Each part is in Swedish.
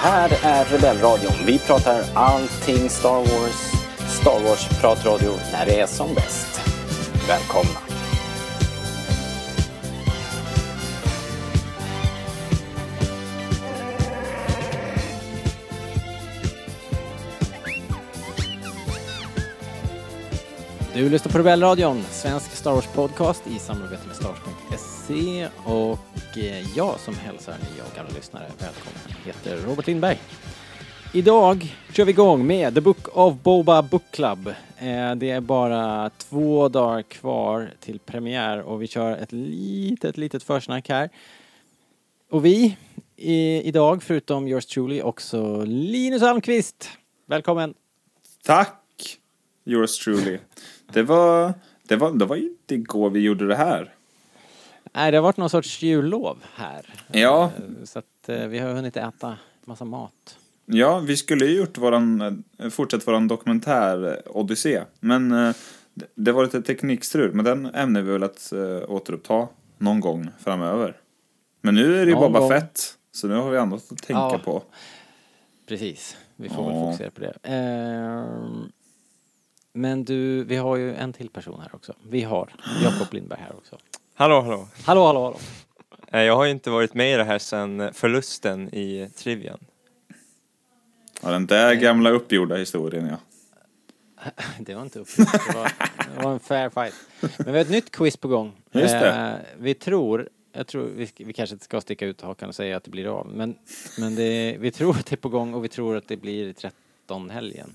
här är Rebellradion. Vi pratar allting Star Wars. Star Wars-pratradio när det är som bäst. Välkomna! Du lyssnar på Rebellradion, svensk Star Wars-podcast i samarbete med Stars.se och Eh, jag som hälsar nya och gamla lyssnare välkommen heter Robert Lindberg. Idag kör vi igång med The Book of Boba Book Club. Eh, det är bara två dagar kvar till premiär och vi kör ett litet, litet försnack här. Och vi i, idag, förutom yours truly, också Linus Almqvist. Välkommen! Tack! Yours truly. Det var, det var, det var inte igår vi gjorde det här. Nej, det har varit någon sorts jullov här. Ja. Eh, Så att eh, vi har hunnit äta massa mat. Ja, vi skulle ju gjort våran, eh, fortsatt våran dokumentär Odyssé. Men det- var lite teknikstrul, men den ämnar vi väl att återuppta någon gång framöver. Men nu är det ju Boba gång. Fett, så nu har vi annat att tänka Ja. på. Precis, vi får väl Ja. fokusera på det. Ehm, Men du, vi har ju en till person här också. Vi har Jakob Lindberg här också. Hallå, hallå. Hallå, hallå, hallå. Eh, Jag har ju inte varit med i det här sedan förlusten i Trivian. Ja, den där gamla uppgjorda historien, ja. Det var inte upp. Det var, det var en fair fight. Men vi har ett nytt quiz på gång. Just det. Eh, Vi tror, jag tror, vi, vi kanske inte ska sticka ut hakan och säga att det blir av. Men, men det, vi tror att det är på gång och vi tror att det blir 13-helgen.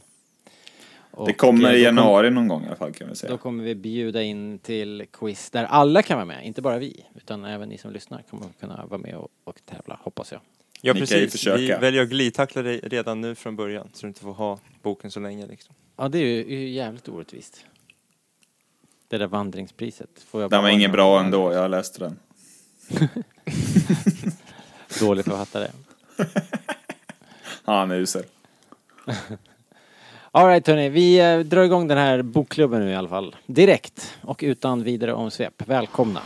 Och, Det kommer i då kom- januari någon gång i alla fall kan vi Då säga. kommer vi bjuda in till quiz där alla kan vara med, inte bara vi, utan även ni som lyssnar kommer kunna vara med och, och tävla, hoppas jag. Ja, Ni kan ju precis. försöka. Vi väljer att glidtackla dig redan nu från början, så du inte får ha boken så länge liksom. Ja, det är ju, är ju jävligt orättvist. Det där vandringspriset. Får jag Den bara var ingen en- bra ändå, jag läste den. Dålig författare. Ja, han är usel. Alright hörni, vi eh, drar igång den här bokklubben nu i alla fall. Direkt och utan vidare omsvep. Välkomna!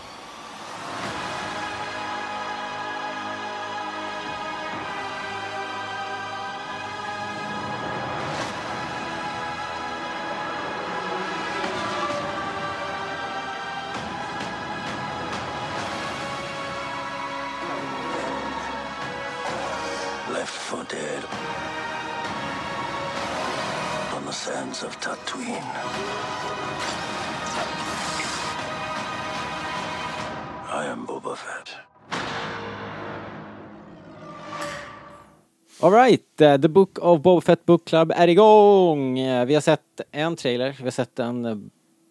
The Book of Boba Fett Book Club är igång! Eh, Vi har sett en trailer, vi har sett en eh,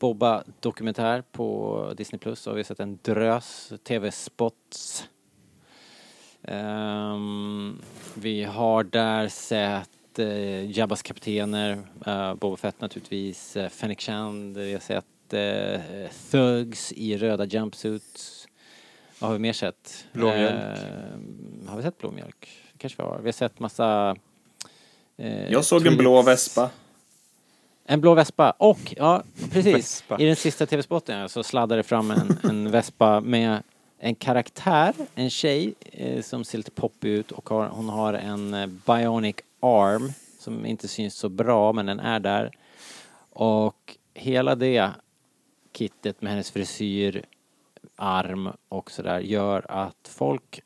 Boba-dokumentär på Disney Plus och vi har sett en drös tv-spots. Ehm, vi har där sett uh, Jabbas kaptener, uh, Boba Fett naturligtvis, uh, Fennec Shand, vi har sett uh, Thugs i röda jumpsuits. Vad har vi mer sett? Blåmjölk. Ehm, har vi sett blåmjölk? Kanske vi har. Vi har sett massa... eh, Jag såg en blå vespa. En blå vespa och, ja precis, Vespa. i den sista tv-spotten så sladdar det fram en, en vespa med en karaktär, en tjej eh, som ser lite poppig ut och har, hon har en eh, bionic arm som inte syns så bra men den är där. Och hela det kittet med hennes frisyr, arm och sådär gör att folk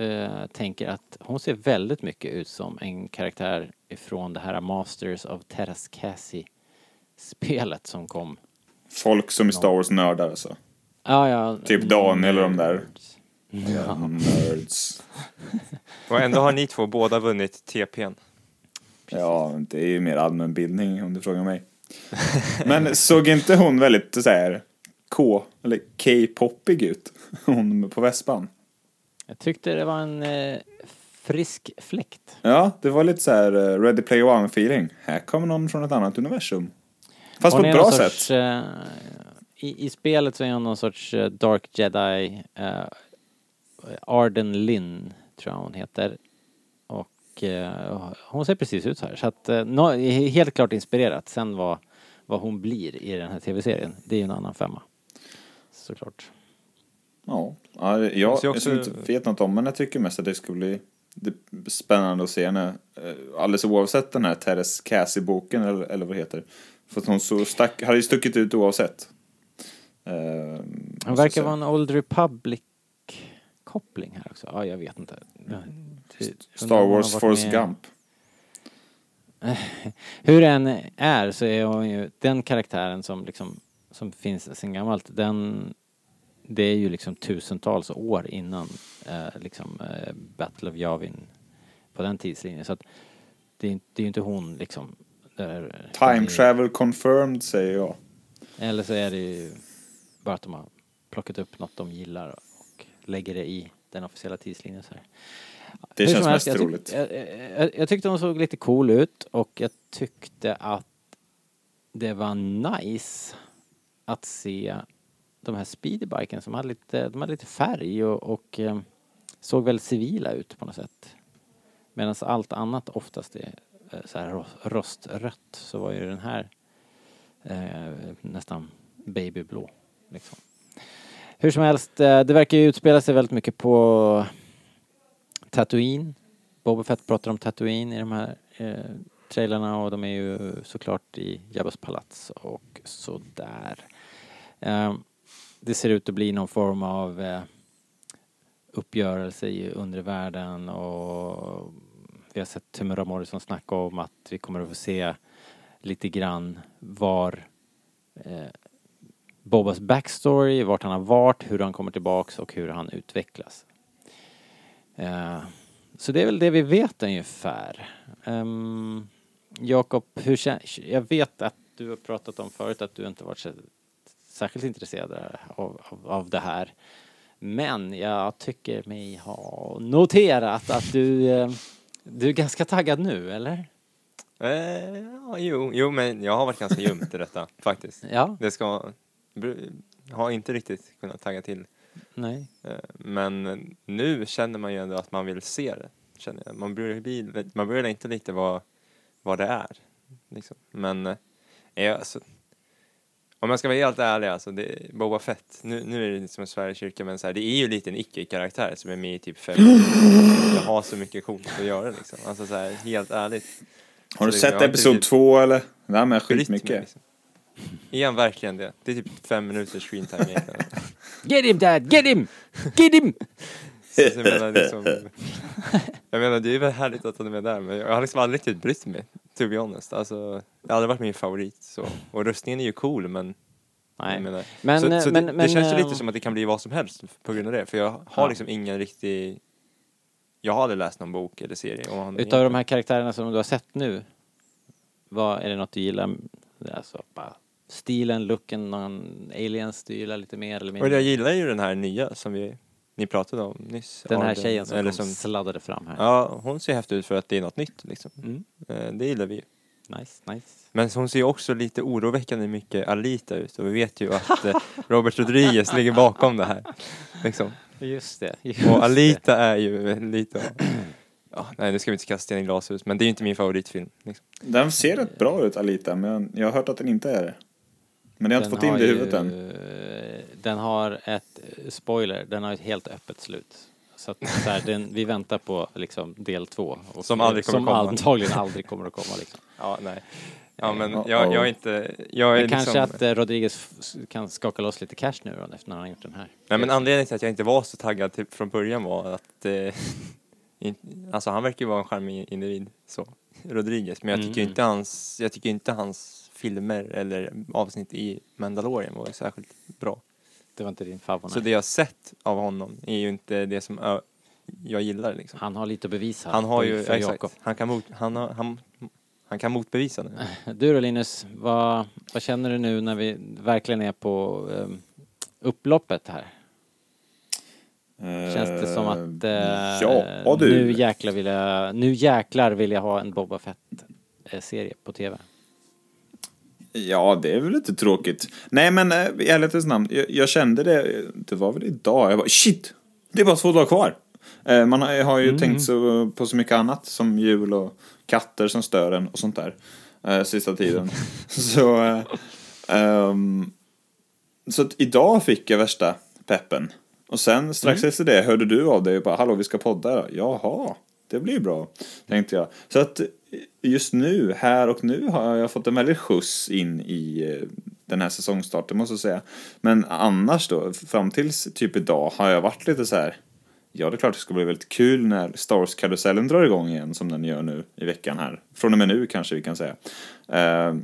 eh, tänker att hon ser väldigt mycket ut som en karaktär ifrån det här Masters of Terrascasi spelet som kom. Folk som är Star Wars-nördar alltså. Ja, ja. Typ Daniel och de där. Ja. Nerds. Och ändå har ni två båda vunnit TPn. Ja, det är ju mer allmänbildning om du frågar mig. Men såg inte hon väldigt så här K, eller K-poppig ut? Hon på vespan. Jag tyckte det var en eh, frisk fläkt. Ja, det var lite så här eh, Ready Player One feeling. Här kommer någon från ett annat universum. Fast Hon på ett bra sätt. sorts, eh, i, I spelet så är hon någon sorts eh, Dark Jedi. eh, Arden Lynn tror jag hon heter. Och eh, hon ser precis ut så här. Så att, eh, no, helt klart inspirerat. Sen vad, vad hon blir i den här tv-serien, det är ju en annan femma. Såklart. Ja, ja jag, jag också- inte vet något om men jag tycker mest att det skulle bli det spännande att se henne, eh, alldeles oavsett den här Teres Cassie-boken eller, eller vad det heter. För att hon så stack, hade ju stuckit ut oavsett. Eh, Han verkar vara en Old Republic-koppling här också. Ja, jag vet inte. Ja, det- Star Wars Force med- Gump. Hur den är så är hon ju den karaktären som liksom som finns sen gammalt. Den det är ju liksom tusentals år innan eh, liksom eh, Battle of Yavin på den tidslinjen så att det är, inte- det är ju inte hon liksom. Där, Time travel confirmed säger jag. Eller så är det ju bara att de har plockat upp något de gillar och lägger det i den officiella tidslinjen så här. Det Hur känns mest jag roligt. Jag, jag, jag tyckte hon såg lite cool ut och jag tyckte att det var nice att se de här speederbiken som hade lite, de hade lite färg och, och eh, såg väldigt civila ut på något sätt. Medan allt annat oftast är eh, så här rostrött så var ju den här eh, nästan babyblå. Liksom. Hur som helst, eh, det verkar ju utspela sig väldigt mycket på Tatooine. Boba Fett pratar om Tatooine i de här eh, trailerna och de är ju såklart i Jabbas palats och sådär. Um, det ser ut att bli någon form av eh, uppgörelse i undre världen och vi har sett Temuera Morrison snacka om att vi kommer att få se lite grann var eh, Bobas backstory, vart han har varit, hur han kommer tillbaks och hur han utvecklas. Eh, så det är väl det vi vet ungefär. Um, Jakob, jag vet att du har pratat om förut att du inte varit så, särskilt intresserad av, av, av det här. Men jag tycker mig ha noterat att du, eh, du är ganska taggad nu, eller? Eh, ja, jo, jo, men jag har varit ganska ljumt i detta faktiskt. Ja, Det ska, har inte riktigt kunnat tagga till. nej. Eh, Men nu känner man ju ändå att man vill se det. Känner jag. Man börjar, bli, man börjar inte lite vad, vad det är. Liksom. Men eh, alltså, om jag ska vara helt ärlig, alltså, det Boba Fett, nu, nu är det lite som en Sverigekyrka, men så här, det är ju lite en icke-karaktär som är med i typ fem Jag har så mycket coolt att göra liksom. Alltså så här, helt ärligt. Har du Så sett inte episod riktigt två eller? Brytt mig, skitmycket. Liksom. Är han verkligen det? Det är typ fem minuters screen time egentligen. Get him dad, get him! Get him! Så jag menar liksom, jag menar det är väl härligt att han är med där men jag har liksom aldrig riktigt brytt mig, to be honest. Alltså, det har aldrig varit min favorit så. Och röstningen är ju cool men, Nej. menar, Men, så, eh, så men, det, men, det känns ju eh, lite som att det kan bli vad som helst på grund av det. För jag har Ja. liksom ingen riktig, jag har aldrig läst någon bok eller serie. Utav de här karaktärerna som du har sett nu, vad är det något du gillar? Alltså, bara stilen, looken, någon aliens du gillar lite mer eller Och mindre? jag gillar ju den här nya som vi, ni pratade om nyss. Den här Arden, tjejen som, eller kom sladdade fram här. Ja, hon ser häftig ut för att det är något nytt liksom. Mm. Eh, Det gillar vi ju. Nice, nice. Men hon ser också lite oroväckande mycket Alita ut och vi vet ju att eh, Robert Rodriguez ligger bakom det här. Liksom. Just det. Just Och Alita är ju lite av- Ja, nej, nu ska vi inte kasta sten i glashus, men det är ju inte min favoritfilm. Liksom. Den ser rätt bra ut Alita, men jag har hört att den inte är det. Men jag har inte fått in det i ju- huvudet än. Den har ett, eh, spoiler, den har ett helt öppet slut. Så att så här, den, vi väntar på liksom del två. Och Som aldrig kommer som komma. antagligen aldrig kommer att komma liksom. Ja, nej. Ja, men jag, jag är inte... Jag är Men kanske liksom, att eh, Rodriguez kan skaka loss lite cash nu då, efter när han har gjort den här. Nej, men anledningen till att jag inte var så taggad till, från början var att... Eh, in, alltså han verkar ju vara en charmig individ, så. Rodriguez. Men jag tycker Mm. inte hans... Jag tycker inte hans filmer eller avsnitt i Mandalorian var särskilt bra. Det var inte din favorit. Så det jag sett av honom är ju inte det som ö, jag gillar liksom. Han har lite att bevisa. Han har ju, för exakt, Jakob. han kan, mot, han, har, han, han kan motbevisa nu. Du då Linus, vad, vad känner du nu när vi verkligen är på um, upploppet här? Känns det som att eh, ja, du. nu, jäklar vill jag, nu jäklar vill jag ha en Boba Fett-serie på TV? Ja, det är väl lite tråkigt. Nej, men eh, i ärlighetens namn, jag, jag kände det, det var väl idag, jag bara shit! Det är bara två dagar kvar! Eh, Man har, har ju tänkt så, på så mycket annat, som jul och katter som stör en och sånt där, eh, sista tiden. så, eh, ehm, så att idag fick jag värsta peppen. Och sen strax efter det hörde du av dig och bara, hallå vi ska podda då. Jaha, det blir bra, tänkte jag. Så att just nu, här och nu, har jag fått en väldig skjuts in i eh, den här säsongstarten måste jag säga. Men annars då, fram tills typ idag har jag varit lite så här. Ja, det är klart det ska bli väldigt kul när Star Wars-karusellen drar igång igen som den gör nu i veckan här. Från och med nu kanske vi kan säga. Uh,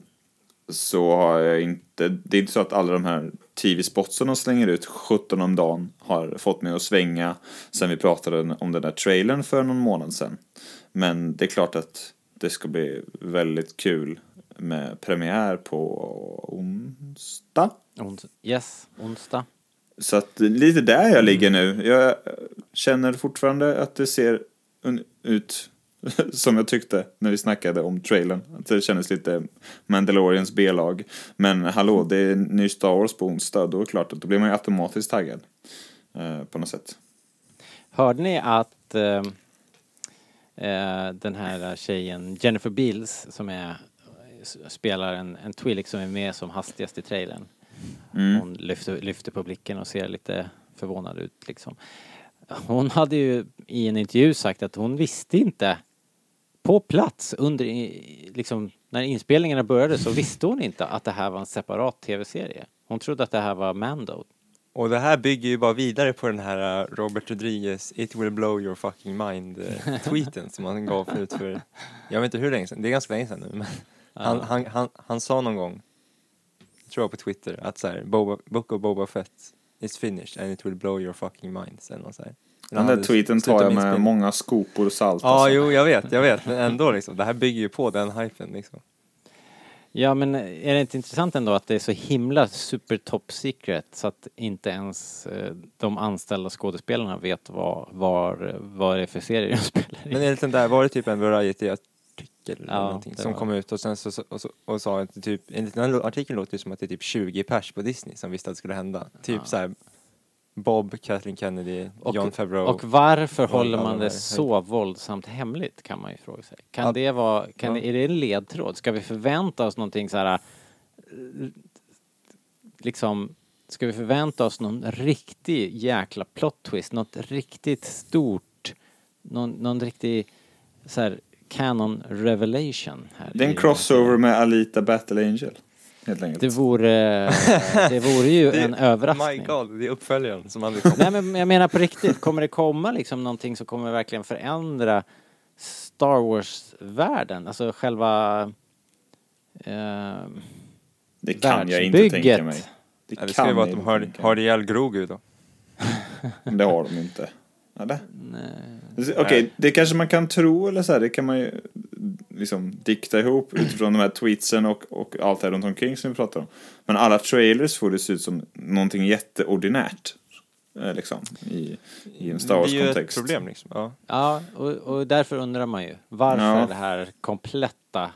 så har jag inte, det är inte så att alla de här TV-spotsen de slänger ut 17 om dagen har fått mig att svänga sen vi pratade om den där trailern för någon månad sedan. Men det är klart att det ska bli väldigt kul med premiär på onsdag. Ons- yes, onsdag. Så att lite där jag ligger nu. Jag känner fortfarande att det ser ut som jag tyckte när vi snackade om trailern. Att det kändes lite Mandalorians B-lag. Men hallå, det är ny Star Wars på onsdag. Då är det klart att då blir man ju automatiskt taggad. Eh, på något sätt. Hörde ni att eh, den här tjejen Jennifer Beals som är spelar en, en Twi'lek som är med som hastigast i trailern. Mm. Hon lyfter, lyfter på blicken och ser lite förvånad ut liksom. Hon hade ju i en intervju sagt att hon visste inte på plats under liksom när inspelningarna började så visste hon inte att det här var en separat tv-serie. Hon trodde att det här var Mando. Och det här bygger ju bara vidare på den här uh, Robert Rodriguez It will blow your fucking mind uh, tweeten som han gav förut för, jag vet inte hur länge sedan, det är ganska länge sedan nu men han, han, han, han sa någon gång, tror jag på Twitter, att så här, Boba, Book of Boba Fett is finished and it will blow your fucking minds eller något så här. Den Han där tweeten tar jag med många skopor salt. Ja, alltså. jo, jag vet, jag vet, men ändå liksom, det här bygger ju på den hypen liksom. Ja men är det inte intressant ändå att det är så himla super top secret så att inte ens eh, de anställda skådespelarna vet vad, var, vad det är för serie de spelar i. Men enligt den där var det typ en variety-artikel eller Ja, någonting som var kom ut och sen så, och, så, och sa att typ, enligt den här artikeln låter det som att det är typ 20 pers på Disney som visste att det skulle hända. Typ Ja. så här Bob, Kathleen Kennedy, Och- John Favreau. Och varför Vad håller man de det här- så våldsamt hemligt kan man ju fråga sig. Kan Ja. det vara, kan, Ja. är det en ledtråd? Ska vi förvänta oss någonting så här, eh, liksom, ska vi förvänta oss någon riktig jäkla plot twist, något riktigt stort, någon, någon riktig så här canon revelation här. Det är en crossover med Alita Battle Angel. Helt enkelt. Det vore, det vore ju Det- en överraskning. My God, det är uppföljaren som aldrig kom. Nej men jag menar på riktigt, kommer det komma liksom någonting som kommer verkligen förändra Star Wars-världen? Alltså själva... Eh, det kan jag inte tänka mig. Det, Ja, det ska ju vara att de har, har ihjäl Grogu då. Det har de inte. Eller? nej. Okej, det kanske man kan tro eller så här, det kan man ju liksom dikta ihop utifrån de här tweetsen och, och allt det här runt omkring som vi pratar om. Men alla trailers får det se ut som någonting jätteordinärt. eh, Liksom, i, i en Star Det är ju ett Wars-kontext. problem liksom. Ja. Ja, och, och därför undrar man ju. Varför Ja. det här kompletta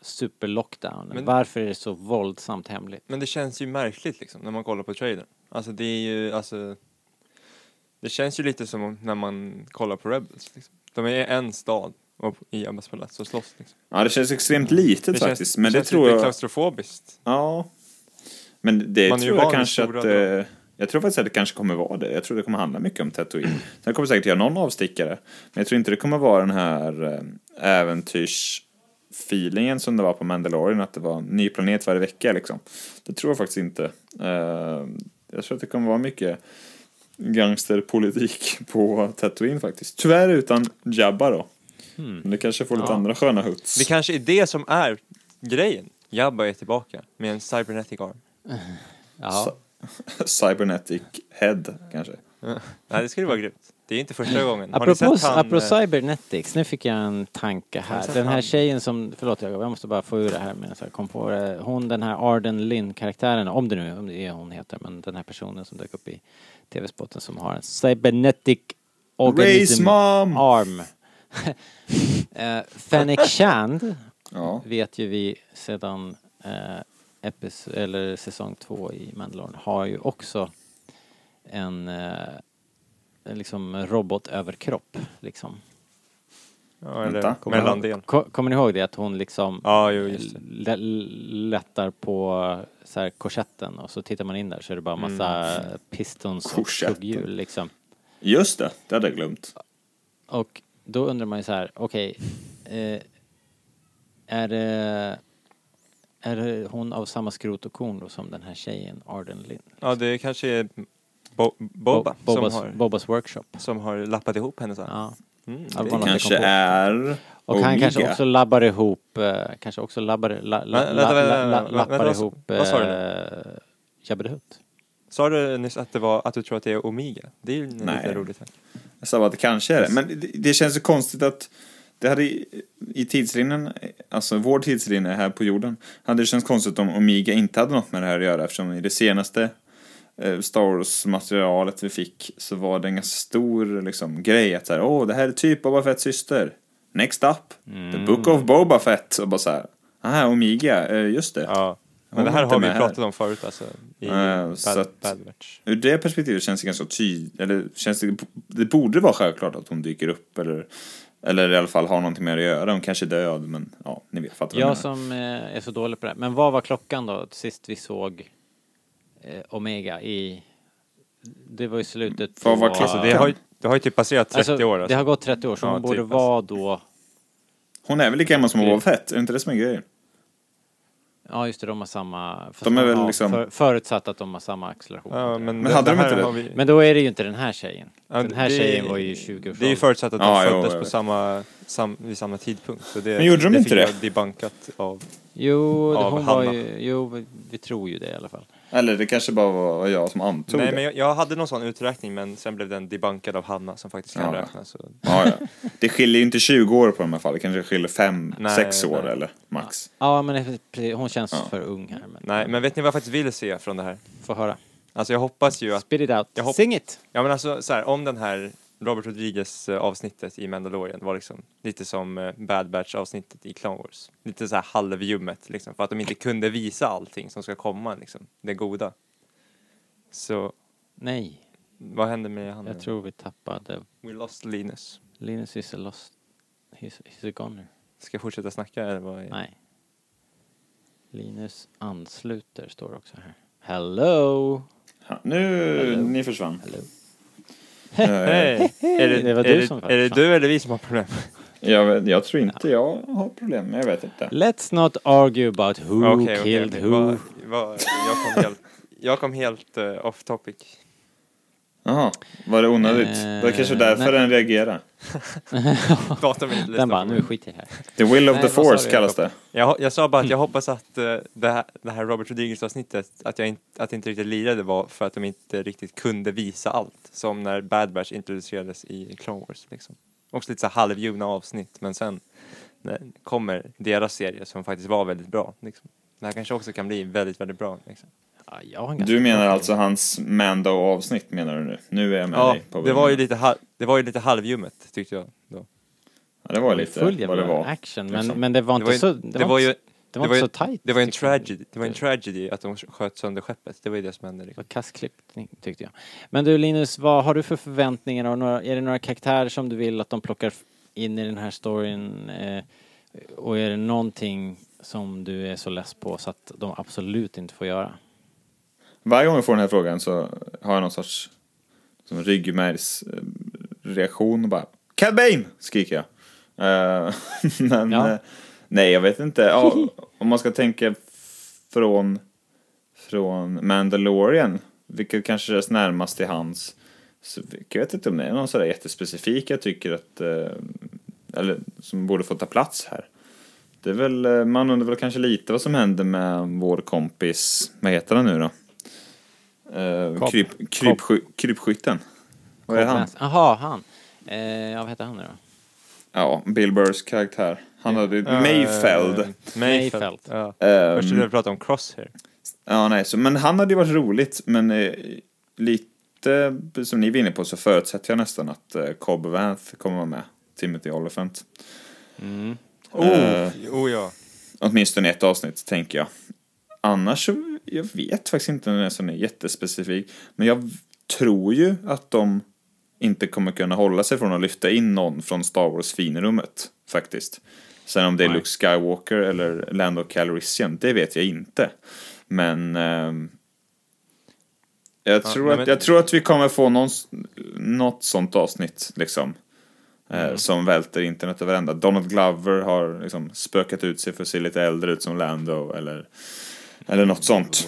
super-lockdownen? Men- Varför är det så våldsamt hemligt? Men det känns ju märkligt liksom när man kollar på trailern. Alltså det är ju, alltså. Det känns ju lite som om när man kollar på Rebels. Liksom. De är en stad och i Jabbas palats och slåss liksom. Ja, det känns extremt litet Det faktiskt. känns, men det känns tror lite jag... klaustrofobiskt. Ja. Men det Man tror jag kanske att... drag. Eh, jag tror faktiskt att det kanske kommer vara det. Jag tror det kommer handla mycket om Tatooine. Sen kommer det säkert göra någon avstickare. Men jag tror inte det kommer vara den här eh, äventyrsfeelingen som det var på Mandalorian. Att det var en ny planet varje vecka liksom. Det tror jag faktiskt inte. Eh, jag tror att det kommer vara mycket gangsterpolitik på Tatooine faktiskt. Tyvärr utan Jabba då. Men det kanske får lite Ja. andra sköna huts. Det kanske är det som är grejen. Jabba är tillbaka med en cybernetic arm. Ja. Cybernetic head kanske. Nej, det skulle vara grymt. Det är inte första gången. Har ni Apropå, sett han, apropå eh, cybernetics, nu fick jag en tanke här. Den här han- tjejen som, förlåt jag, jag måste bara få ur det här medan jag kom på det. Hon den här Arden Lynn-karaktären, om det nu om det är hon heter, men den här personen som dök upp i tv-spotten som har en cybernetic organism Race mom! arm. Uh, Fennec Shand Ja. vet ju vi sedan eh, epis- eller säsong två i Mandalorian har ju också en eh, liksom robotöverkropp liksom. Ja, eller. Kommer mellandel. ihåg, ko- kommer ni ihåg det att hon liksom Ja, jo, just det. lä- lättar på så här korsetten och så tittar man in där så är det bara massa pistons och Korsetten. kugghjul liksom. Just det, det hade jag glömt. Och då undrar man ju så här, okej, eh, är det är det hon av samma skrot och korn då som den här tjejen, Arden Lynn? Ja, det kanske är Bo Boba Bo- Bobbas, som, har, Bobbas workshop. som har lappat ihop henne så här. Ja. Mm, det- vad- Kanske är Och han kanske Omega. också labbar ihop, eh, kanske också labbar, la, la, la, lappar vad- ihop vad sa du eh, Jabba the Hutt. Sa du nyss att, det var, att du tror att det är Omega? Det är ju Nej. lite roligt. Här. Jag sa bara att det kanske är det. Men det, det känns så konstigt att det hade i, i tidslinjen, alltså vår tidslinje här på jorden, hade det känts konstigt om Omega inte hade något med det här att göra eftersom i det senaste eh, Star Wars-materialet vi fick så var det en ganska stor liksom, grej att så här, åh, det här är typ Boba Fetts syster. Next up, the book of Boba Fett. Och bara så här, aha, Omega, eh, just det. Ja. Hon Men det var här har vi här. pratat om förut alltså. I Eh, så att- Bad Batch. Ur det perspektivet känns det ganska tydligt, eller känns det, det borde vara självklart att hon dyker upp eller, eller i alla fall har någonting med det att göra. Hon kanske är död, men ja, ni vet, fattar vad jag Jag som eh, är så dålig på det här. Men vad var klockan då, sist vi såg eh, Omega i... Det var i slutet Vad var klockan? Alltså det har, ju, det har ju typ passerat 30 Alltså, år. Alltså. Det har gått 30 år, så Ja, hon borde typ, vara då... Hon är väl lika gammal som Det- Boba Fett, är det inte det som är grejen? Ja, just det, de har samma... De är väl ja, liksom- För, förutsatt att de har samma acceleration. Ja, men, Men hade de inte det? Vi, Men då är det ju inte den här tjejen. Ja, den här det- tjejen var ju 20 års Det är ju förutsatt att de Ja, föddes på samma, sam, vid samma tidpunkt. Så det, Men gjorde de det inte fick det? jag debunkat av... Jo, av hon var Hanna. ju... Jo, vi tror ju det i alla fall. Eller det kanske bara var jag som antog Nej, det. men jag, jag hade någon sån uträkning men sen blev den debunkad av Hanna som faktiskt kan Ja. räkna. Så. Ja, ja. Det skiljer ju inte 20 år på de här fallen, det kanske skiljer 5, Nej, 6 år nej. eller max. Ja, men hon känns Ja. för ung här. Men, Nej, men vet ni vad jag faktiskt vill se från det här? Få höra. Alltså jag hoppas ju att... Spit it out. Jag hopp- Sing it! Ja men alltså så här, om den här Robert Rodriguez eh, avsnittet i Mandalorian var liksom lite som eh, Bad Batch avsnittet i Clone Wars. Lite så här halvljummet liksom för att de inte kunde visa allting som ska komma liksom, det goda. Så Nej, vad hände med han? jag tror vi tappade... We lost Linus. Linus is a lost... He's, he's a goner. Ska jag fortsätta snacka eller vad? är- Nej. Linus ansluter står också här. Hello! Ja, nu, ni försvann. Hello. Hej! Är det, Det var är du det, som är det du eller vi som har problem? jag, vet- jag tror inte jag har problem, men jag vet inte. Let's not argue about who Okej, okej, killed okej. who. Vad- vad- Jag kom helt, jag kom helt eh, off topic. Jaha, var det onödigt? Eh, var det kanske därför nej. den reagerade? Datorn vill inte lyssna Den bara, på nu mig. skiter jag i det här. The will of Nej, the vad sa force du, kallas det. Jakob? Jag, jag sa bara att jag hoppas att eh, det, här, det här Robert Rodriguez-avsnittet, att, jag inte, att det inte riktigt lirade var för att de inte riktigt kunde visa allt. Som när Bad Batch introducerades i Clone Wars. Liksom. Också lite så här avsnitt, men sen när kommer deras serie som faktiskt var väldigt bra. Liksom. Det här kanske också kan bli väldigt, väldigt bra. Liksom. Ja, Du menar bra alltså hans Mando-avsnitt menar du nu? Nu är jag med Ja, dig på det var, ju lite, det var ju lite halvljummet tyckte jag. Då. Ja, det var feeling. lite Full vad det var. action, men, liksom. men det var Det inte var ju, så... det var ju, det var det var inte ju- så tight. det var en tragedy, det var en tragedy att de sköt sönder skeppet. Det var ju det som hände. Det Liksom. var kastklippning tyckte jag. Men du Linus, vad har du för förväntningar? Och några, är det några karaktärer som du vill att de plockar in i den här storyn? Eh, och är det någonting som du är så less på så att de absolut inte får göra? Varje gång jag får den här frågan så har jag någon sorts som ryggmärgsreaktion och bara Cad Bane! skriker jag. Eh, men Ja. eh, nej, jag vet inte. Ja, om man ska tänka från, från Mandalorian, vilket kanske känns närmast till hans, så jag vet inte om det är någon sådär jättespecifik jag tycker att, eh, eller som borde få ta plats här. Det är väl, eh, man undrar väl kanske lite vad som händer med vår kompis, vad heter han nu då? Uh, kryp, krypsky, krypskytten. Vad är han? Jaha, han. Eh, ja, vad heter han nu då? Ja, Bill Burrs karaktär. Han hade Mayfeld. Eh, Mayfeld. Mayfeld. Ja. Ehm, Först skulle jag prata om Crosshair. Ja, nej, så, men han hade ju varit roligt, men eh, lite som ni var inne på så förutsätter jag nästan att eh, Cobb Vanth kommer vara med. Timothy Olyphant. Mm. Oh, Eh. oh ja. Åtminstone ett avsnitt, tänker jag. Annars jag vet faktiskt inte när som är jättespecifik. Men jag tror ju att de inte kommer kunna hålla sig från att lyfta in någon från Star Wars finrummet, faktiskt. Sen om det är Nej. Luke Skywalker eller Lando Calrissian, det vet jag inte. Men ehm, jag, Ja, tror nej, att, men- jag tror att vi kommer få någon, något sånt avsnitt, liksom. eh, som välter internet över ända. Donald Glover har liksom spökat ut sig för att se lite äldre ut som Lando eller, eller något sånt.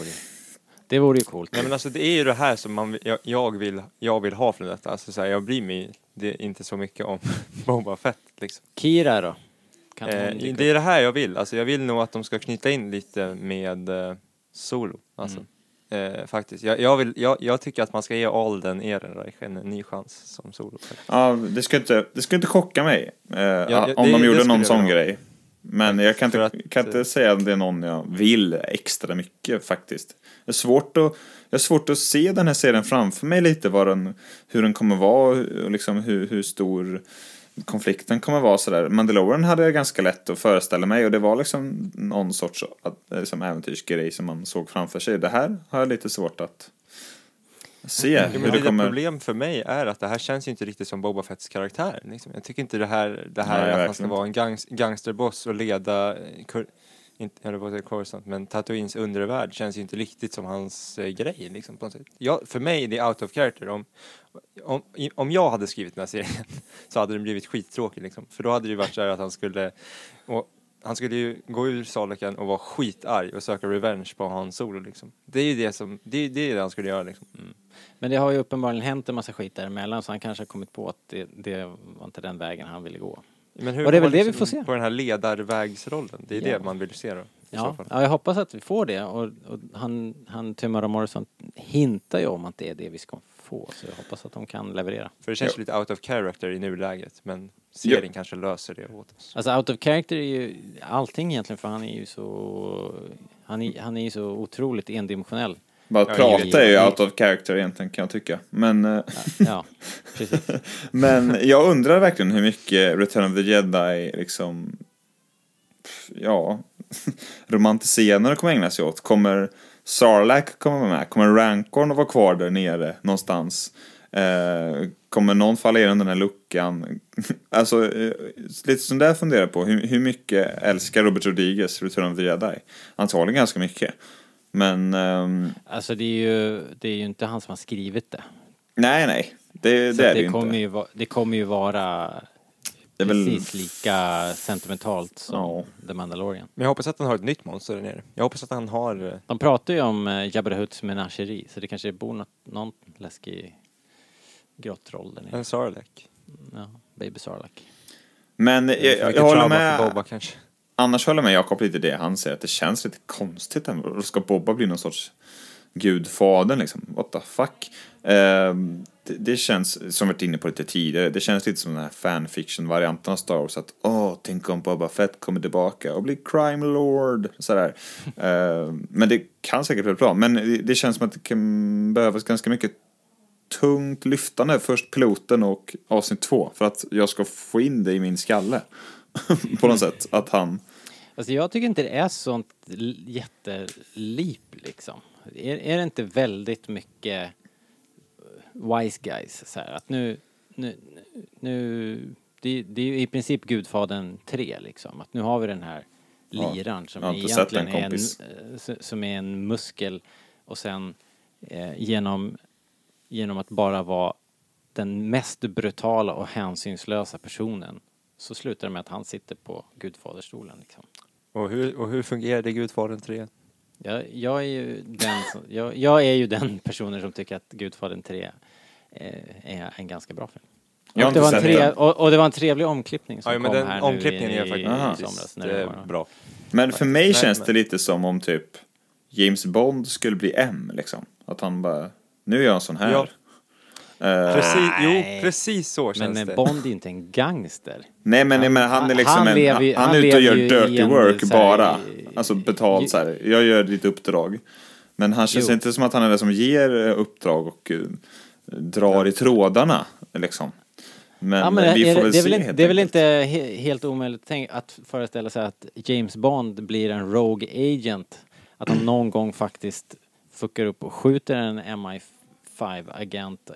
Det vore ju coolt. Nej men alltså det är ju det här som man, jag, jag, vill, jag vill ha från detta. Alltså så här, jag bryr mig det, inte så mycket om Boba Fett liksom. Kira då? Eh, det är det här jag vill. Alltså jag vill nog att de ska knyta in lite med eh, Solo. Alltså. Eh, faktiskt. Jag, jag, vill, jag, jag tycker att man ska ge Alden Ehrenreich en ny chans som Solo. Ja, det ska inte, det ska inte chocka mig eh, ja, om det- de det gjorde skulle någon sån grej. Men jag kan inte, att- kan inte säga att det är någon jag vill extra mycket faktiskt. Det är svårt att, jag har svårt att se den här serien framför mig lite, vad den, hur den kommer vara och liksom hur, hur stor konflikten kommer vara sådär. Mandalorian hade jag ganska lätt att föreställa mig och det var liksom någon sorts liksom äventyrsgrej som man såg framför sig. Det här har jag lite svårt att se hur det det kommer... problem för mig är att det här känns ju inte riktigt som Boba Fetts karaktär. Liksom. Jag tycker inte det här, det här Nej, att han ska vara en gangs, gangsterboss och leda, eh, Kur, inte, jag på Coruscant, men Tatooines undervärld känns ju inte riktigt som hans eh, grej. Liksom, på något sätt. Jag, för mig är det out of character. Om, om, om jag hade skrivit den här serien så hade den blivit skittråkig. Liksom. För då hade det ju varit så här att han skulle, och, han skulle ju gå ur Salaken och vara skitarg och söka revenge på Han Solo. Liksom. Det är ju det som, det är det han skulle göra. Liksom. Men det har ju uppenbarligen hänt en massa skit däremellan så han kanske har kommit på att det, det var inte den vägen han ville gå. Men hur Och det är väl det vi får se. På den här ledarvägsrollen, det är Ja. det man vill se då. Ja, fall. ja, jag hoppas att vi får det och, och han, han Timothy Morrison hintar ju om att det är det vi ska få så jag hoppas att de kan leverera. För det känns Ja. lite out of character i nuläget, men serien kanske löser det åt oss. Alltså out of character är ju allting egentligen för han är ju så han är, han är ju så otroligt endimensionell. Bara att Ja, prata givet. är ju out of character egentligen kan jag tycka. Men, eh, Ja, precis. men jag undrar verkligen hur mycket Return of the Jedi liksom, ja, romantiserande kommer ägna sig åt. Kommer Sarlacc komma med? Kommer Rancorn att vara kvar där nere någonstans? Eh, kommer någon falla igenom den här luckan? alltså, eh, lite som där funderar på. Hur, hur mycket älskar Robert Rodriguez Return of the Jedi? Antagligen ganska mycket. Men, ehm, Alltså det är ju, det är ju inte han som har skrivit det. nej, nej. Det, det är det det, ju kommer inte. ju, det kommer ju vara Det är väl- precis lika sentimentalt som Ja. The Mandalorian. Men jag hoppas att han har ett nytt monster där nere. Jag hoppas att han har... eh, De pratar ju om eh, Jabba the Hutts menageri så det kanske bor något, någon läskig grottroll där nere. En Sarlacc. Ja, Baby Sarlacc. Men jag, jag, jag håller med. För Boba kanske. Annars håller jag med Jakob lite i det han säger att det känns lite konstigt. Ska Bobba bli någon sorts gudfadern liksom? What the fuck? Ehm, det, det känns, som vi varit inne på lite tidigare, det känns lite som den här fanfiction-varianten av Star Wars. Att åh, tänk om Boba Fett kommer tillbaka och blir crime lord. Sådär. Ehm, men det kan säkert bli bra. Men det, det känns som att det kan behövas ganska mycket tungt lyftande. Först piloten och avsnitt två. För att jag ska få in det i min skalle. på något sätt. Att han... Alltså jag tycker inte det är sånt jättelip liksom. Är, är det inte väldigt mycket eh, wise guys så här att nu, nu, nu det, det är ju i princip Gudfadern 3 liksom. Att nu har vi den här liran som egentligen är en, eh, som är en muskel och sen eh, genom, genom att bara vara den mest brutala och hänsynslösa personen så slutar det med att han sitter på gudfaderstolen liksom. Och hur, och hur fungerade Gudfadern 3? Jag, jag, är ju den som, jag, jag är ju den personen som tycker att Gudfadern 3 eh, är en ganska bra film. Och det, var en tre, och, och det var en trevlig omklippning som Ja, men kom den här omklippningen nu är i, faktiskt i somras. När det var. bra. Men för mig Nej, känns men- det lite som om typ James Bond skulle bli M liksom. Att han bara, nu är jag en sån här. Ja. Eh, Precis, jo, precis så känns Men det. eh, Bond är inte en gangster. nej men, nej, men han är han- liksom han en, lever ju- han, han är ute och gör ju dirty work bara. i- Alltså betalt så här. jag gör ditt uppdrag. Men han känns Jo. inte som att han är den som ger eh, uppdrag och eh, drar i trådarna liksom. Men, ja, men vi är, får det, väl det är se väl inte, helt det är väl inte he, helt omöjligt tänk, att föreställa sig att James Bond blir en Rogue Agent. Att han någon gång faktiskt fuckar upp och skjuter en MI5-agent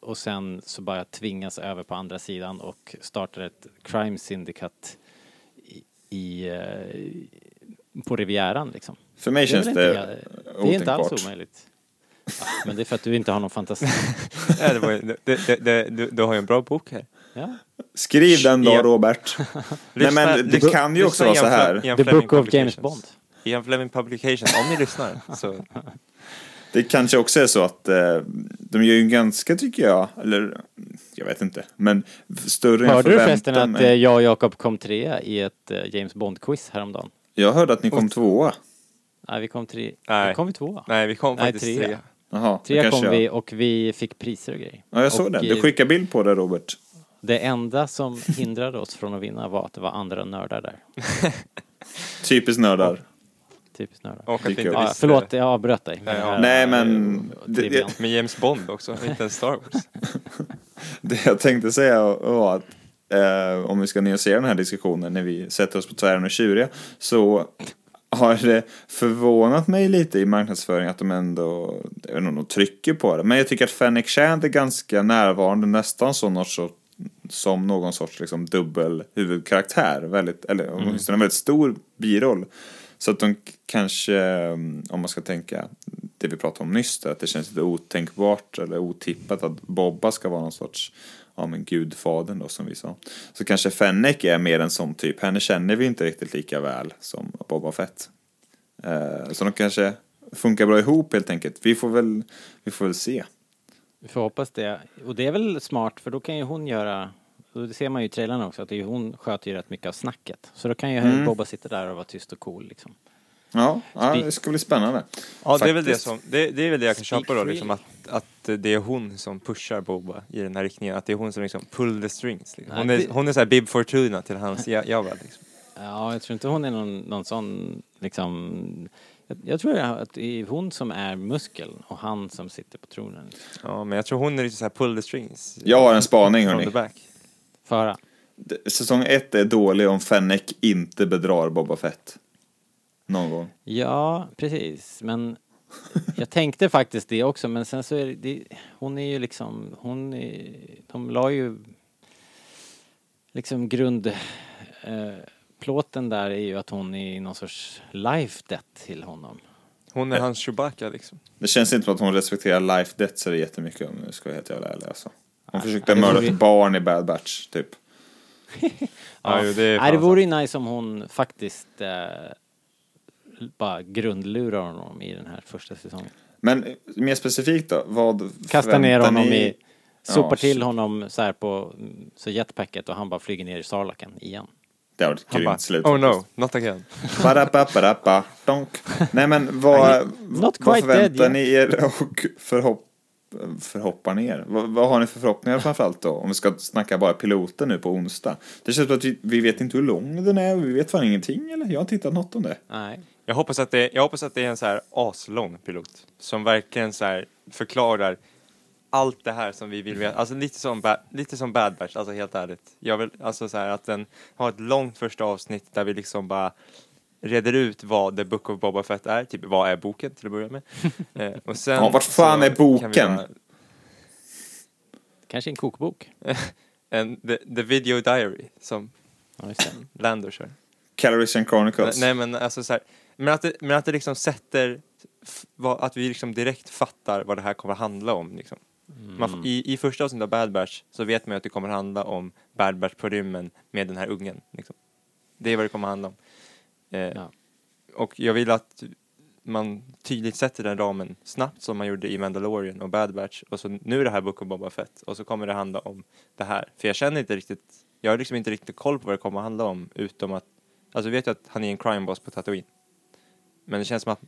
och sen så bara tvingas över på andra sidan och startar ett crime syndicate i, i, eh, på Rivieran liksom. För mig Det är känns väl det inte, det är inte alls otänkbart. omöjligt. Ja, men det är för att du inte har någon fantasi. Ja, det var, ju- det, det, det, du, du har ju en bra bok här. Ja. Skriv den då. Robert. Nej men det kan ju också vara så här. The Book of James. Bond. Ian Fleming Publications, om ni lyssnar så Det kanske också är så att eh, de gör ju ganska, tycker jag, eller jag vet inte, men större än Hörde du förväntan förresten att eh, jag och Jakob kom trea i ett eh, James Bond-quiz häromdagen? Jag hörde att ni kom tvåa. Nej, vi kom tre... Nej. Kom vi tvåa? Nej, vi kom Nej, faktiskt trea. trea. Jaha, kom jag. vi och vi fick priser och grejer. Ja, jag såg och, det. Du skickade bild på det, Robert. Det enda som hindrade oss från att vinna var att det var andra nördar där. Typiskt nördar. Typiskt nördar. Och att inte. Ja, visste förlåt, jag avbröt dig. Nej, ja. Det Nej, men det- trivian. Med James Bond också, inte ens Star Wars. Det jag tänkte säga var att eh, om vi ska nyansera den här diskussionen när vi sätter oss på tvären och tjuriga så har det förvånat mig lite i marknadsföring att de ändå, jag vet inte om de trycker på det, men jag tycker att Fennec Shand är ganska närvarande, nästan som någon sorts, som någon sorts liksom dubbel huvudkaraktär, väldigt, eller åtminstone en väldigt stor biroll. Så att de kanske, mm, om man ska tänka det vi pratade om nyss, att det känns lite otänkbart eller otippat att Bobba ska vara någon sorts, ja men gudfadern då som vi sa. Så kanske Fennec är mer en sån typ, henne känner vi inte riktigt lika väl som Boba Fett. Eh, så de kanske funkar bra ihop helt enkelt. Vi får väl, vi får väl se. Vi får hoppas det. Och det är väl smart för då kan ju hon göra, och det ser man ju i trailern också, att det är ju hon sköter ju rätt mycket av snacket. Så då kan ju Mm. Bobba sitta där och vara tyst och cool liksom. Ja, ja det ska bli spännande. Ja, det är väl det som, det, det är väl det jag kan Speak köpa då, liksom att, att det är hon som pushar Boba i den här riktningen, att det är hon som liksom pull the strings. Liksom. Hon, är, hon är såhär Bib Fortuna till hans ja- Jabba liksom. Ja, jag tror inte hon är någon, någon sån liksom, jag, jag tror att det är hon som är muskeln och han som sitter på tronen. Ja, men jag tror hon är lite såhär pull the strings. Jag har en spaning hörni. Föra. Säsong ett är dålig om Fennec inte bedrar Boba Fett. Någon gång. Ja, precis. Men jag tänkte faktiskt det också, men sen så är det, det hon är ju liksom, hon är, de la ju liksom grund, eh, plåten där är ju att hon är någon sorts life debt till honom. Hon är hans Chewbacca liksom. Det känns inte som att hon respekterar life death så det är jättemycket om jag ska vara helt jävla ärlig alltså. Hon försökte Ja, mörda vore- ett barn i Bad Batch, typ. Ja, jo, det är Nej, det vore ju nice om hon faktiskt eh, bara grundlurar honom i den här första säsongen. Men mer specifikt då, vad Kastar ner honom ni- i, sopar Ja, till honom så här på så jetpacket och han bara flyger ner i Sarlaken igen. Det varit ett Han grymt slut. oh no, not again. Donk. Nej men vad, Not vad förväntar dead ni er och förhopp, förhoppar ni er? Vad, vad har ni för förhoppningar framförallt då? Om vi ska snacka bara piloten nu på onsdag. Det känns som att vi, vi vet inte hur lång den är, och vi vet fan ingenting eller? Jag har inte hittat något om det. Nej. Jag hoppas att det, jag hoppas att det är en så här aslång pilot som verkligen så här förklarar allt det här som vi vill veta. Alltså lite som, ba, lite som Bad Batch, alltså helt ärligt. Jag vill, alltså så här att den har ett långt första avsnitt där vi liksom bara reder ut vad The Book of Boba Fett är, typ vad är boken till att börja med. eh, och sen Ja, vart fan är boken? bara- Kanske en kokbok. En, the, the Video Diary som Ja. Lando kör. Calorition Chronicles. Nej men alltså så här, men att det, men att det liksom sätter, att vi liksom direkt fattar vad det här kommer att handla om liksom. Man, f- i, I första avsnittet av Bad Batch så vet man ju att det kommer att handla om Bad Batch på rymmen med den här ungen. Liksom. Det är vad det kommer att handla om. Eh, Ja. Och jag vill att man tydligt sätter den ramen snabbt som man gjorde i Mandalorian och Bad Batch och så nu är det här Book of Boba Fett och så kommer det handla om det här. För jag känner inte riktigt, jag har liksom inte riktigt koll på vad det kommer att handla om utom att, alltså jag vet ju att han är en crime boss på Tatooine. Men det känns som att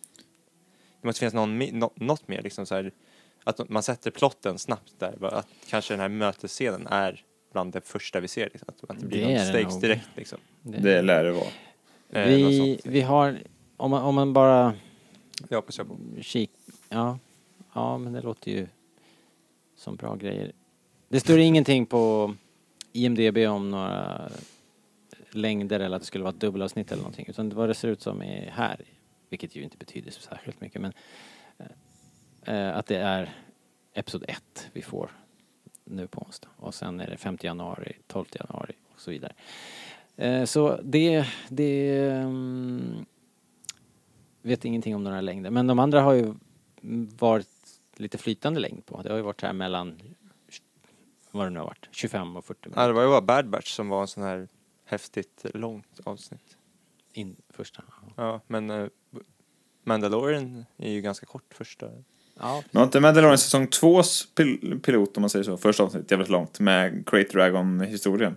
det måste finnas någon, mi- nå- något mer liksom så här, att man sätter plotten snabbt där, att kanske den här mötesscenen är bland det första vi ser, liksom, att, att det blir Det det stakes nog. direkt liksom. Det lär det vara. Eh, Vi, vi har, om man, om man bara Det hoppas jag på. kik, ja, ja men det låter ju som bra grejer. Det står ingenting på IMDB om några längder eller att det skulle vara ett dubbelavsnitt eller någonting. Utan vad det ser ut som är här, vilket ju inte betyder så särskilt mycket, men eh, att det är Episod 1 vi får nu på onsdag. Och sen är det 5 januari, 12 januari och så vidare. Eh, så det, det mm, vet ingenting om några längder. Men de andra har ju varit lite flytande längd på. Det har ju varit här mellan vad det nu har varit, 25 och 40 Ja, minuter. det var ju bara Bad Batch som var en sån här häftigt långt avsnitt. In, första. Ja, men uh, Mandalorian är ju ganska kort första. Ja, Men var inte Mandalorian säsong 2s pil pilot, om man säger så, första avsnittet jävligt långt, med Great Dragon-historien?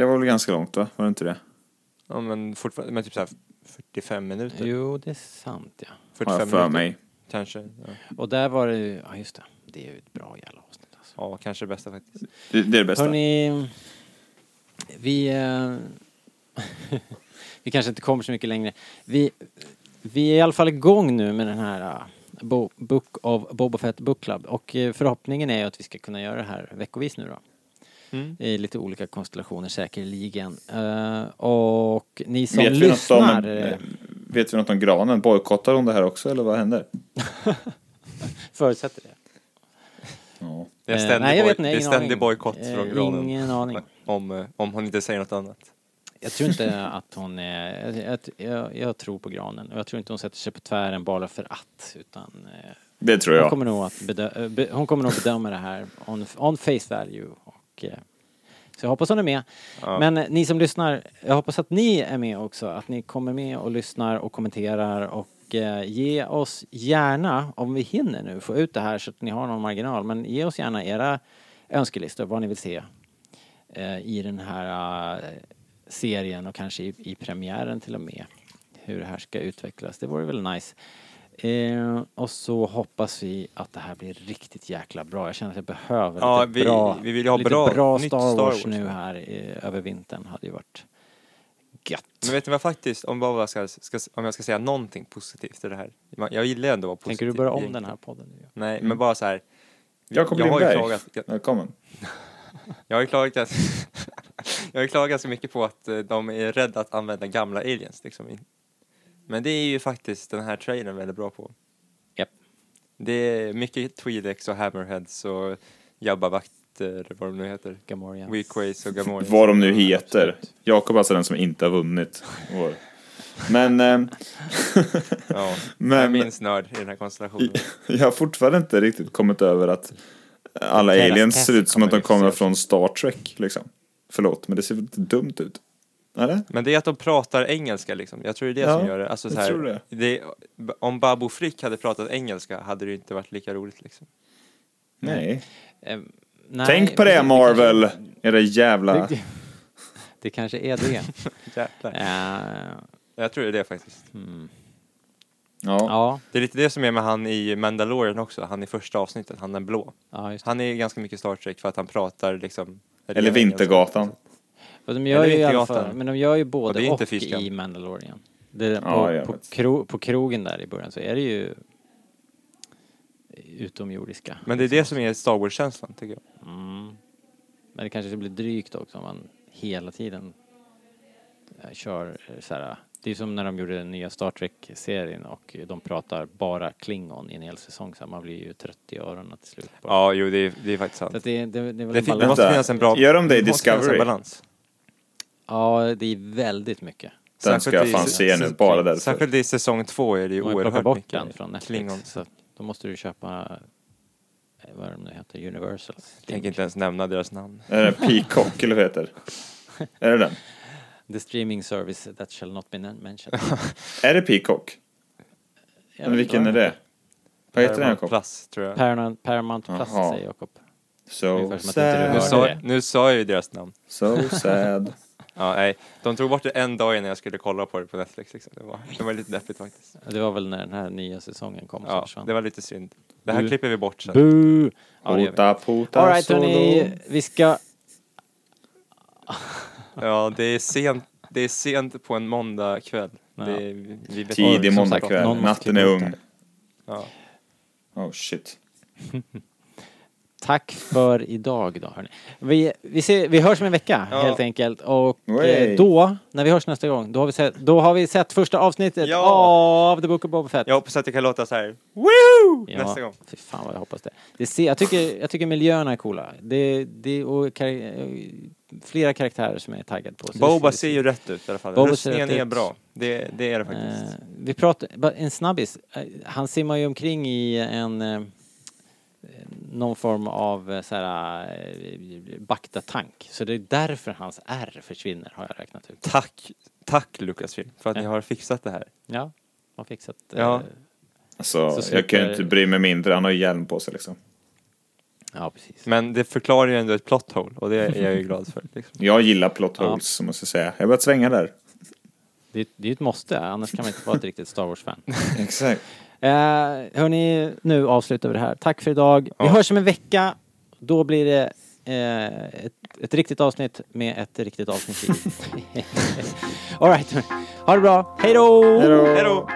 Det var väl ganska långt va? Var det inte det? Ja, men fortfarande, men typ såhär 45 minuter. jo det är sant ja. Har 45 jag för minuter mig. kanske. Ja. Och där var det ju, ja just det, det är ju ett bra jävla avsnitt alltså. ja, kanske det bästa faktiskt. Det, det är det bästa. Hörni, vi... eh, vi kanske inte kommer så mycket längre. Vi, vi är i alla fall igång nu med den här Bo, Book of Boba Fett Book Club och eh, förhoppningen är ju att vi ska kunna göra det här veckovis nu då. Mm. I lite olika konstellationer säkerligen. Eh, och ni som vet, vi om, lyssnar... eh, eh, vet vi något om granen? Bojkottar hon det här också eller vad händer? förutsätter det. Ja. Det är Eh, ständig, nej, jag vet inte, det är ingen ständig aning. bojkott från granen. Ingen aning. Om, om hon inte säger något annat. Jag tror inte att hon är... Jag, jag, jag tror på granen och jag tror inte hon sätter sig på tvären bara för att utan... Det tror hon, jag. kommer nog att bedö- be, hon kommer nog bedöma det här on, on face value och... Eh, så jag hoppas hon är med. Ja. Men eh, ni som lyssnar, jag hoppas att ni är med också. Att ni kommer med och lyssnar och kommenterar och eh, ge oss gärna, om vi hinner nu, få ut det här så att ni har någon marginal. Men ge oss gärna era önskelistor, vad ni vill se i den här serien och kanske i, i premiären till och med. Hur det här ska utvecklas. Det vore väl nice. Eh, och så hoppas vi att det här blir riktigt jäkla bra. Jag känner att jag behöver Ja, lite vi- bra, vi vill ha lite bra- bra nytt Star, Star Wars, Wars. nu här i, över vintern. hade ju varit gött. Men vet ni vad faktiskt, om, bara ska, ska, om jag ska säga någonting positivt i det här. Jag gillar ändå att vara positiv. Tänker du börja om egentligen. den här podden nu? Nej, Mm. men bara så här. Jag har ju Lindberg. klagat, jag, Välkommen. jag har ju klagat, jag har klagat ganska mycket på att eh, de är rädda att använda gamla aliens liksom. Men det är ju faktiskt den här trailern väldigt bra på. Japp. Det är mycket Twi'leks och Hammerheads och Jabba-vakter, vad de nu heter. Gamorreans. Weakways och Gamorreans. Vad de nu heter. Jakob är alltså den som inte har vunnit. År. Men, ehm, Ja, jag men minns nörd i den här konstellationen. jag har fortfarande inte riktigt kommit över att alla aliens ser ut som att de kommer från Star Trek liksom. Förlåt, men det ser lite dumt ut. Eller? Men det är att de pratar engelska liksom. Jag tror det är det Ja, som gör det. Alltså, jag så här, tror det. det. Om Babu Frick hade pratat engelska hade det inte varit lika roligt liksom. Nej. Eh, nej, Tänk på det precis, Marvel, kanske- era jävla... Det, det kanske är det. Jävlar. Eh, Jag tror det är det faktiskt. mm. Ja. Ja, Det är lite det som är med han i Mandalorian också, han i första avsnittet, han den blå. ja, just det. Han är ganska mycket Star Trek för att han pratar liksom... Eller Vintergatan. Och de gör ju i alla fall, men de gör ju både det är och, inte fisken. i Mandalorian. Det, på, Ja, jag på, kro, på krogen där i början så är det ju utomjordiska. Men det är det som är Star Wars-känslan tycker jag. Mm. Men det kanske blir drygt också om man hela tiden eh, kör eh, så här. Det är som när de gjorde den nya Star Trek-serien och de pratar bara klingon i en hel säsong så man blir ju trött i öronen till slut. bara. Ja, jo det är, det är faktiskt sant. Så det, det, det är väl Det, det balans. måste finnas en bra... Gör de det i Discovery? balans. Ja, det är väldigt mycket. Den ska jag Särskilt fan i- se nu, bara därför. Särskilt i säsong två är det ju oerhört bort mycket den från Netflix. Klingon. Så då måste du köpa, eh, vad är de nu heter, Universal. Tänker inte ens nämna deras namn. Är det Peacock eller vad heter? Är det den? The streaming service that shall not be mentioned. Är det Peacock? Jag Men vilken är det? Vad heter den Jakob? Plus, tror jag. Paramount, Paramount Plus Jaha. säger Jakob. So du Nu sad. sa, nu sa jag ju deras namn. So sad. Ja, nej. De tog bort det en dag innan jag skulle kolla på det på Netflix. Liksom. Det, var, det var lite deppigt faktiskt. Det var väl när den här nya säsongen kom som Ja, försvann. det var lite synd. Det här Bu. klipper vi bort sen. Boo! Ja, det gör vi. Puta puta Alright solo. hörni, vi ska... Ja, det är sent, det är sent på en måndag kväll. Ja. Det är, vi, vi vet Tidig som måndagkväll, natten är ung. Ja. Oh shit. Tack för idag då hörni. Vi, vi, ser, vi hörs om en vecka Ja. helt enkelt och eh, då, när vi hörs nästa gång, då har vi sett, då har vi sett första avsnittet Ja. av The Book of Boba Fett. Jag hoppas att det kan låta så här. Woo! Ja, Nästa gång. Fy fan vad jag hoppas det. det ser, jag, tycker, jag tycker miljöerna är coola. Det, det, och kar, eh, flera karaktärer som jag är taggad på. Så Boba det- ser ju rätt ut i alla fall. Boba ser Röstningen är bra. Det, det är det faktiskt. Eh, vi pratar, en snabbis. Eh, Han simmar ju omkring i en, eh, någon form av eh, så här, eh, baktatank. Så det är därför hans R försvinner har jag räknat ut. Tack, tack Lucasfilm för att ni Ja. har fixat det här. Ja, har fixat. eh, Ja. Alltså, Så jag kan ju inte bry mig mindre. Han har ju hjälm på sig liksom. ja precis. Men det förklarar ju ändå ett plot hole och det är jag ju glad för. Liksom. Jag gillar plot Ja. holes, som måste jag säga. Jag har börjat svänga där. Det, det är ju ett måste, annars kan man inte vara ett riktigt Star Wars-fan. Exakt. Eh, hörni, nu avslutar vi det här. Tack för idag. Vi Ja. hörs om en vecka. Då blir det eh, ett, ett riktigt avsnitt med ett riktigt avsnitt i. All right. Ha det bra. Hej då! Hej då!